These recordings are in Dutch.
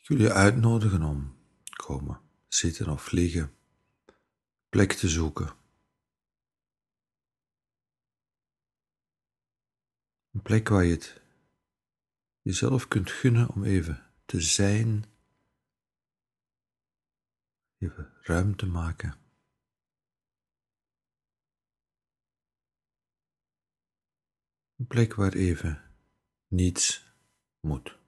Ik wil je uitnodigen om komen zitten of liggen, plek te zoeken. Een plek waar je het jezelf kunt gunnen om even te zijn, even ruimte maken. Een plek waar even niets moet.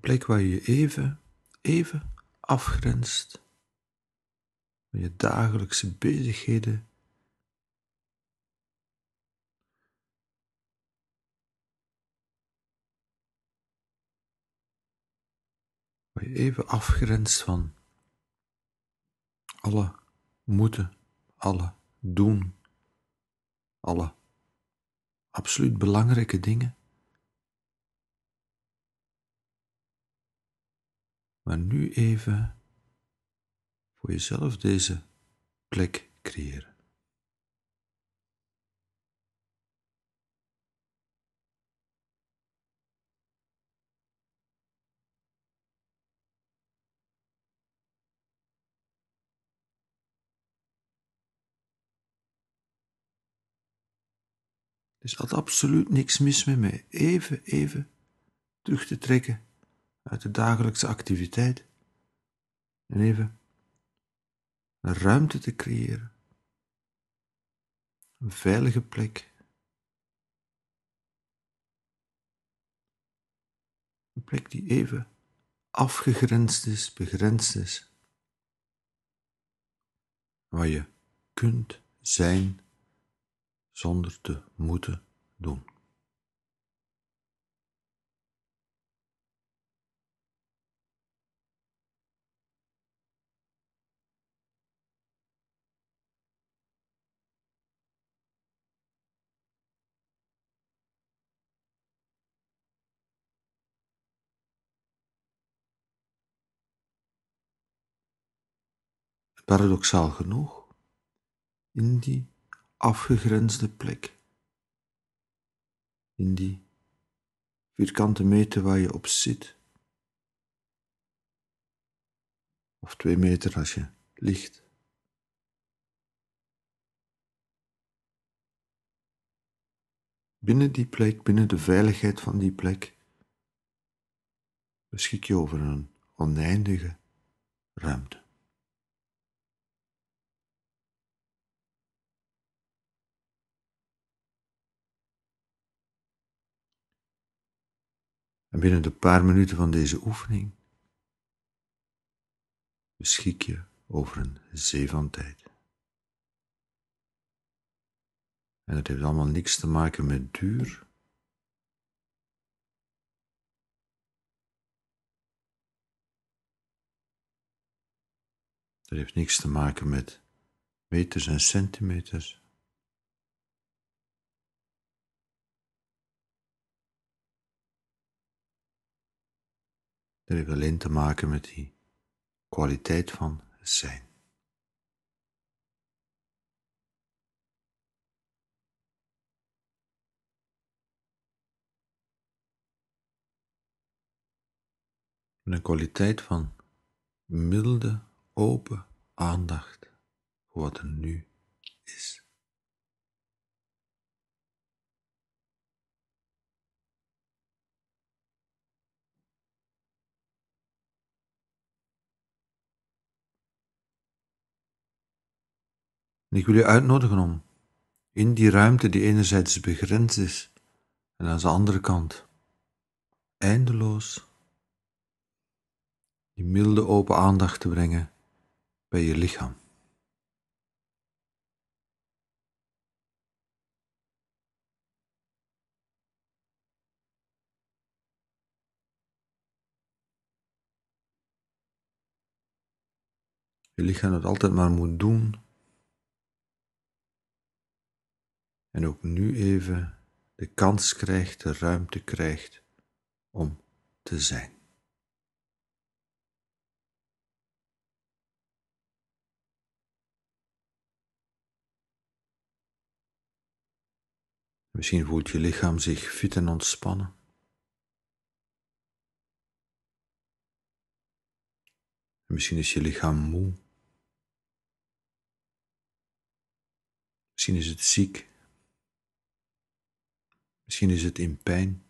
Plek waar je even, even afgrenst van je dagelijkse bezigheden. Waar je even afgrenst van alle moeten, alle doen, alle absoluut belangrijke dingen. Maar nu even voor jezelf deze plek creëren. Er is absoluut niks mis met mij even, even terug te trekken uit de dagelijkse activiteit. En even ruimte te creëren, een veilige plek, een plek die even afgegrensd is, begrensd is, waar je kunt zijn zonder te moeten doen. Paradoxaal genoeg, in die afgegrensde plek, in die vierkante meter waar je op zit, of twee meter als je ligt. Binnen die plek, binnen de veiligheid van die plek, beschik je over een oneindige ruimte. En binnen de paar minuten van deze oefening beschik je over een zee van tijd. En het heeft allemaal niks te maken met duur. Het heeft niks te maken met meters en centimeters. Dat heeft alleen te maken met die kwaliteit van zijn. Een kwaliteit van milde, open aandacht voor wat er nu is. En ik wil je uitnodigen om in die ruimte die enerzijds begrensd is en aan de andere kant eindeloos die milde open aandacht te brengen bij je lichaam. Je lichaam het altijd maar moet doen en ook nu even de kans krijgt, de ruimte krijgt om te zijn. Misschien voelt je lichaam zich fit en ontspannen. Misschien is je lichaam moe. Misschien is het ziek. Misschien is het in pijn.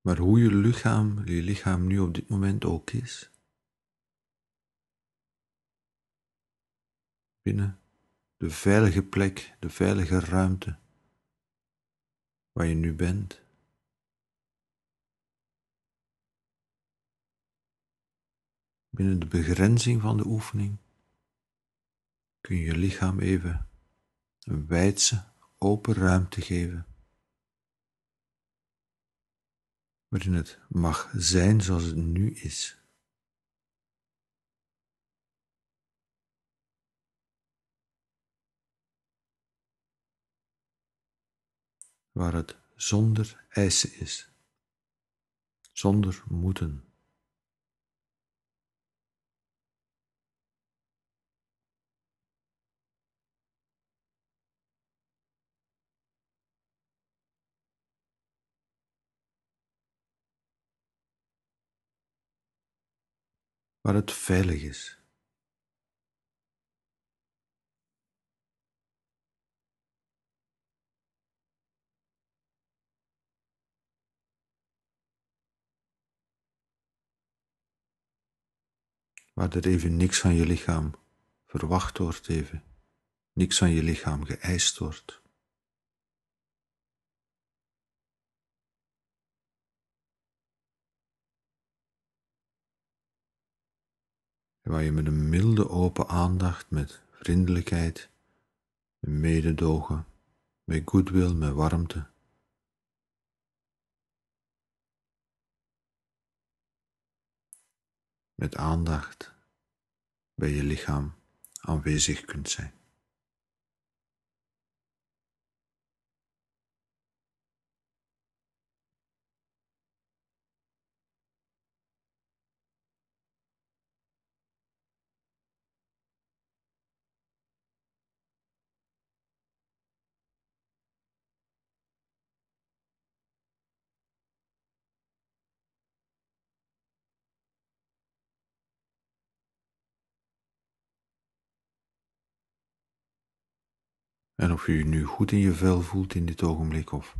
Maar hoe je lichaam, je lichaam nu op dit moment ook is, binnen de veilige plek, de veilige ruimte waar je nu bent. Binnen de begrenzing van de oefening kun je je lichaam even een wijdse, open ruimte geven, waarin het mag zijn zoals het nu is. waar het zonder eisen is, zonder moeten. Waar het veilig is. waar er even niks van je lichaam verwacht wordt, even niks van je lichaam geëist wordt. Waar je met een milde open aandacht, met vriendelijkheid, mededogen, met goodwill, met warmte, met aandacht bij je lichaam aanwezig kunt zijn. En of je je nu goed in je vel voelt in dit ogenblik of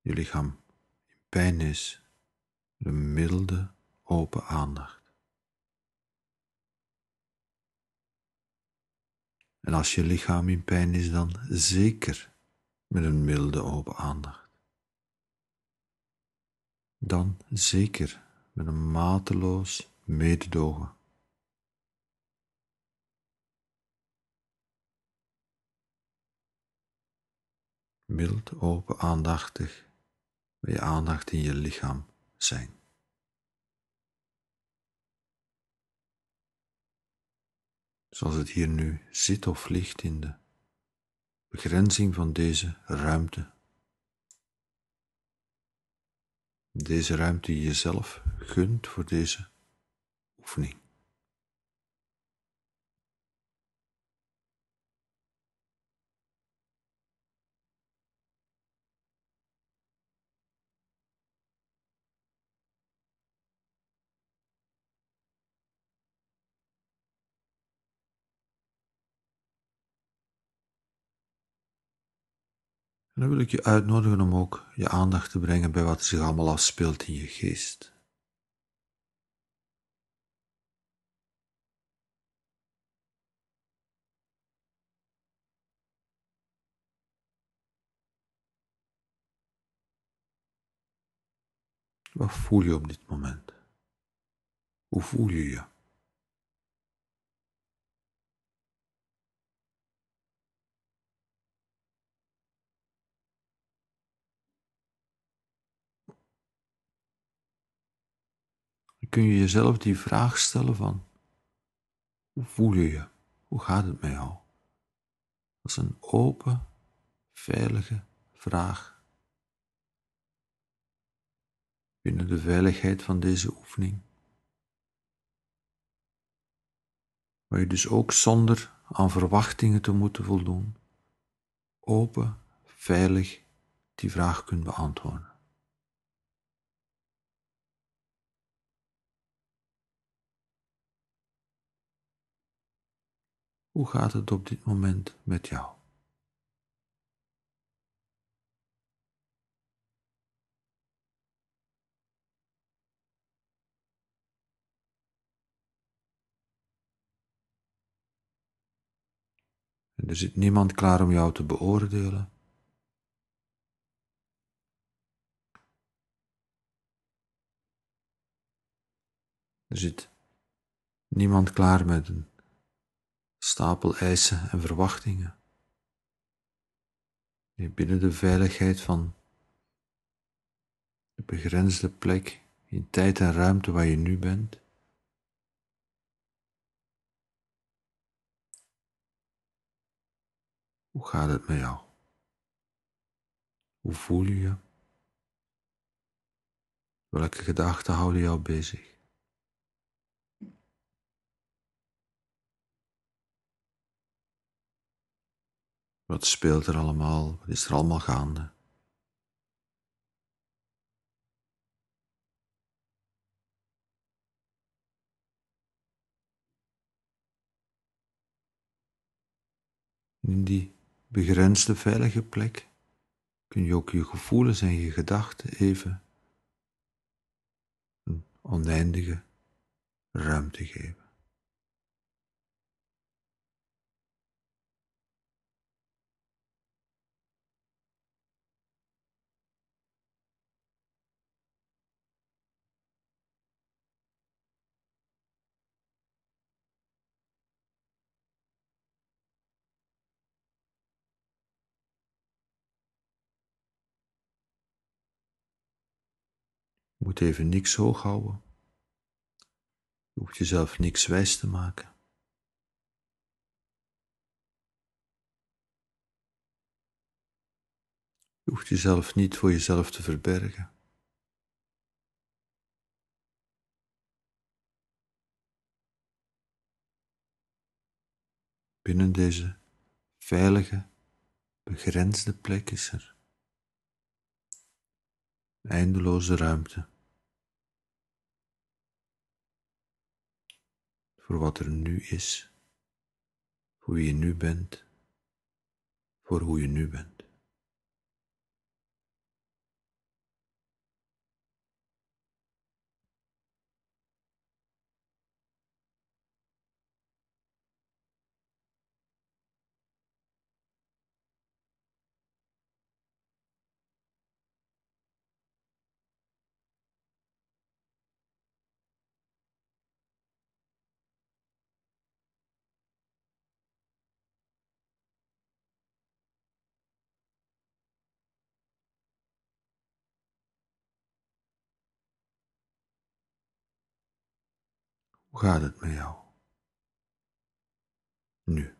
je lichaam in pijn is, de milde, open aandacht. En als je lichaam in pijn is, dan zeker met een milde, open aandacht. Dan zeker met een mateloos mededogen. Mild, open, aandachtig bij je aandacht in je lichaam zijn. Zoals het hier nu zit of ligt in de begrenzing van deze ruimte. Deze ruimte die je zelf gunt voor deze oefening. Dan wil ik je uitnodigen om ook je aandacht te brengen bij wat zich allemaal afspeelt in je geest. Wat voel je op dit moment? Hoe voel je je? Kun je jezelf die vraag stellen van, hoe voel je je? Hoe gaat het met jou? Dat is een open, veilige vraag binnen de veiligheid van deze oefening. Waar je dus ook zonder aan verwachtingen te moeten voldoen, open, veilig die vraag kunt beantwoorden. Hoe gaat het op dit moment met jou? En er zit niemand klaar om jou te beoordelen. Er zit niemand klaar met een stapel eisen en verwachtingen. Binnen de veiligheid van de begrensde plek in tijd en ruimte waar je nu bent, Hoe gaat het met jou? Hoe voel je je? Welke gedachten houden jou bezig? Wat speelt er allemaal? Wat is er allemaal gaande? In die begrensde veilige plek kun je ook je gevoelens en je gedachten even een oneindige ruimte geven. Je moet even niks hoog houden. Je hoeft jezelf niks wijs te maken. Je hoeft jezelf niet voor jezelf te verbergen. Binnen deze veilige, begrensde plek is er eindeloze ruimte. Voor wat er nu is, voor wie je nu bent, voor hoe je nu bent. Hoe gaat het met jou? Nu.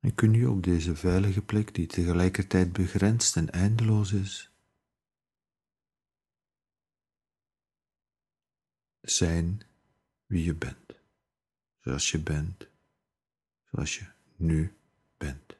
En kun je op deze veilige plek, die tegelijkertijd begrensd en eindeloos is, zijn wie je bent, zoals je bent, zoals je nu bent.